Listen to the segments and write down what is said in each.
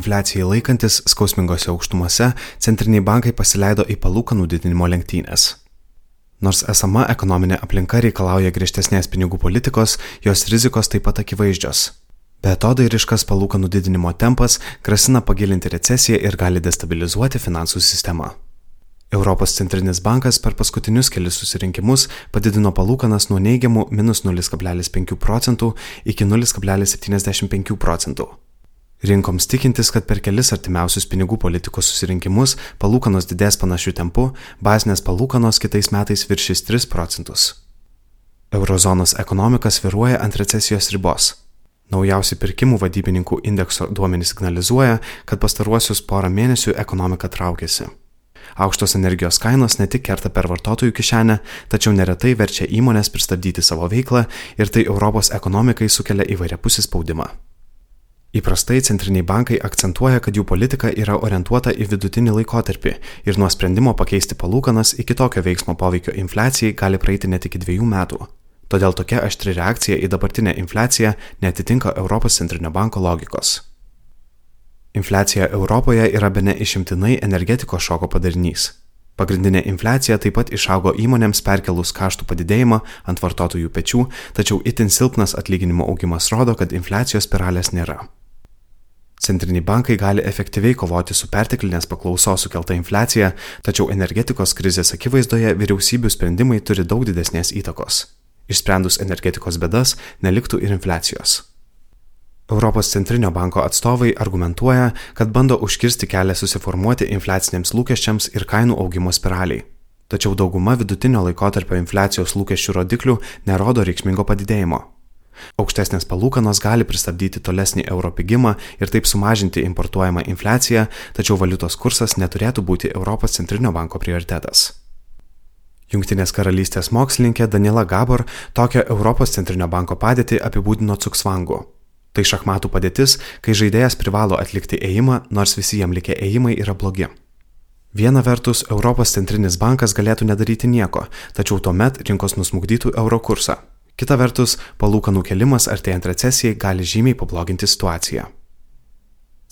Infliacijai laikantis skausmingose aukštumose, centriniai bankai pasileido į palūkanų didinimo lenktynės. Nors esama ekonominė aplinka reikalauja griežtesnės pinigų politikos, jos rizikos taip pat akivaizdžios. Betodairiškas palūkanų didinimo tempas grasina pagilinti recesiją ir gali destabilizuoti finansų sistemą. Europos centrinis bankas per paskutinius kelius susirinkimus padidino palūkanas nuo neigiamų minus 0,5 procentų iki 0,75 procentų. Rinkoms tikintis, kad per kelis artimiausius pinigų politikos susirinkimus palūkanos didės panašių tempų, bazinės palūkanos kitais metais viršys 3 procentus. Eurozonos ekonomika sviruoja ant recesijos ribos. Naujausi pirkimų vadybininkų indekso duomenys signalizuoja, kad pastaruosius porą mėnesių ekonomika traukėsi. Aukštos energijos kainos ne tik kerta per vartotojų kišenę, tačiau neretai verčia įmonės pristabdyti savo veiklą ir tai Europos ekonomikai sukelia įvairiapusį spaudimą. Įprastai centriniai bankai akcentuoja, kad jų politika yra orientuota į vidutinį laikotarpį ir nuo sprendimo pakeisti palūkanas iki tokio veiksmo poveikio infliacijai gali praeiti net iki dviejų metų. Todėl tokia aštri reakcija į dabartinę infliaciją netitinka Europos centrinio banko logikos. Infliacija Europoje yra bene išimtinai energetikos šoko padarinys. Pagrindinė infliacija taip pat išaugo įmonėms perkelus kaštų padidėjimą ant vartotojų pečių, tačiau itin silpnas atlyginimo augimas rodo, kad infliacijos spiralės nėra. Centriniai bankai gali efektyviai kovoti su perteklinės paklausos sukelta infliacija, tačiau energetikos krizės akivaizdoje vyriausybių sprendimai turi daug didesnės įtakos. Išsprendus energetikos bedas, neliktų ir infliacijos. Europos centrinio banko atstovai argumentuoja, kad bando užkirsti kelią susiformuoti infliaciniams lūkesčiams ir kainų augimo spiraliai. Tačiau dauguma vidutinio laikotarpio infliacijos lūkesčių rodiklių nerodo reikšmingo padidėjimo. Aukštesnės palūkanos gali pristabdyti tolesnį euro pigimą ir taip sumažinti importuojamą infliaciją, tačiau valiutos kursas neturėtų būti Europos centrinio banko prioritetas. Junktinės karalystės mokslininkė Daniela Gabor tokią Europos centrinio banko padėtį apibūdino cuksvangu. Tai šachmatų padėtis, kai žaidėjas privalo atlikti ėjimą, nors visi jam likę ėjimai yra blogi. Viena vertus, Europos centrinis bankas galėtų nedaryti nieko, tačiau tuomet rinkos nusmugdytų euro kursą, Kita vertus, palūkanų kelimas artėjant recesijai gali žymiai pabloginti situaciją.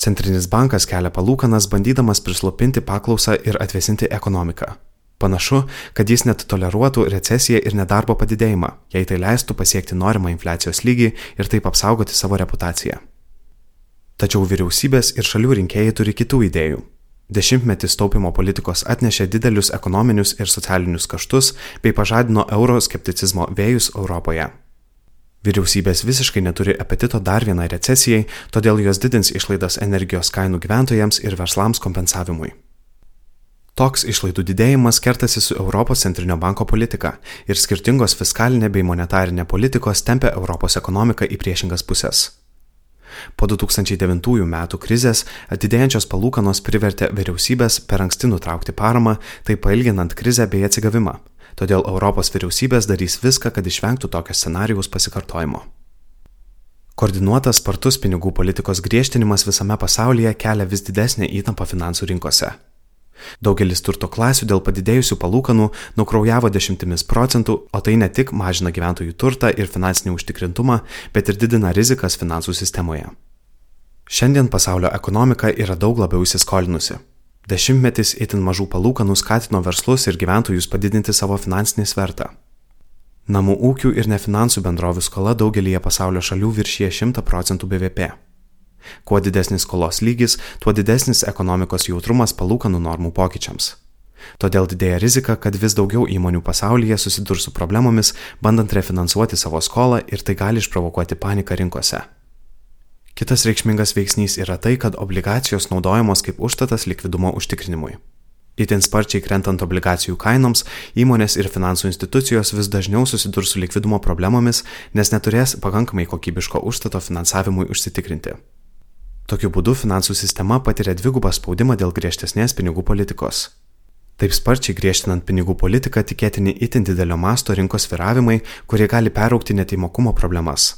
Centrinis bankas kelia palūkanas bandydamas prislopinti paklausą ir atvesinti ekonomiką. Panašu, kad jis net toleruotų recesiją ir nedarbo padidėjimą, jei tai leistų pasiekti norimą infliacijos lygį ir taip apsaugoti savo reputaciją. Tačiau vyriausybės ir šalių rinkėjai turi kitų idėjų. Dešimtmetis taupimo politikos atnešė didelius ekonominius ir socialinius kaštus bei pažadino euroskepticizmo vėjus Europoje. Vyriausybės visiškai neturi apetito dar vienai recesijai, todėl jos didins išlaidas energijos kainų gyventojams ir verslams kompensavimui. Toks išlaidų didėjimas kertasi su Europos centrinio banko politika ir skirtingos fiskalinė bei monetarinė politikos tempia Europos ekonomiką į priešingas puses. Po 2009 metų krizės atidėjančios palūkanos privertė vyriausybės per anksti nutraukti paramą, tai pailginant krizę bei atsigavimą. Todėl Europos vyriausybės darys viską, kad išvengtų tokio scenarijaus pasikartojimo. Koordinuotas spartus pinigų politikos griežtinimas visame pasaulyje kelia vis didesnę įtampą finansų rinkose. Daugelis turto klasių dėl padidėjusių palūkanų nukraujavo dešimtimis procentų, o tai ne tik mažina gyventojų turtą ir finansinį užtikrintumą, bet ir didina rizikas finansų sistemoje. Šiandien pasaulio ekonomika yra daug labiau įsiskolinusi. Dešimtmetis itin mažų palūkanų skatino verslus ir gyventojus padidinti savo finansinį svertą. Namų ūkių ir nefinansų bendrovių skola daugelįje pasaulio šalių viršyje 100 procentų BVP. Kuo didesnis skolos lygis, tuo didesnis ekonomikos jautrumas palūkanų normų pokyčiams. Todėl didėja rizika, kad vis daugiau įmonių pasaulyje susidurs su problemomis, bandant refinansuoti savo skolą ir tai gali išprovokuoti paniką rinkose. Kitas reikšmingas veiksnys yra tai, kad obligacijos naudojamos kaip užtatas likvidumo užtikrinimui. Įtin sparčiai krentant obligacijų kainoms, įmonės ir finansų institucijos vis dažniau susidurs su likvidumo problemomis, nes neturės pakankamai kokybiško užstato finansavimui užsitikrinti. Tokiu būdu finansų sistema patiria dvigubą spaudimą dėl griežtesnės pinigų politikos. Taip sparčiai griežtinant pinigų politiką tikėtini itin didelio masto rinkos viravimai, kurie gali peraukti neteimokumo problemas.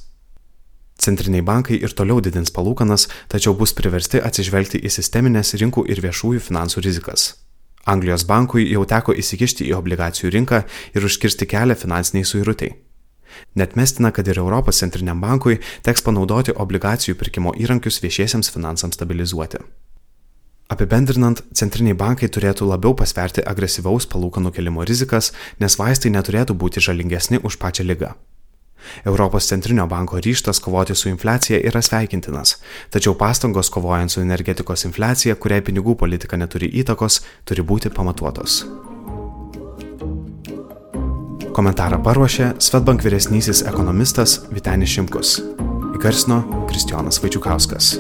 Centriniai bankai ir toliau didins palūkanas, tačiau bus priversti atsižvelgti į sisteminės rinkų ir viešųjų finansų rizikas. Anglijos bankui jau teko įsikišti į obligacijų rinką ir užkirsti kelią finansiniai suirutei. Netmestina, kad ir Europos centriniam bankui teks panaudoti obligacijų pirkimo įrankius viešiesiems finansams stabilizuoti. Apibendrinant, centriniai bankai turėtų labiau pasverti agresyvaus palūkanų kelimo rizikas, nes vaistai neturėtų būti žalingesni už pačią lygą. Europos centrinio banko ryštas kovoti su infliacija yra sveikintinas, tačiau pastangos kovojant su energetikos infliacija, kuriai pinigų politika neturi įtakos, turi būti pamatuotos. Komentarą paruošė Svetbank vyresnysis ekonomistas Vitenis Šimkus. Įgarsino Kristijonas Vaidžiukauskas.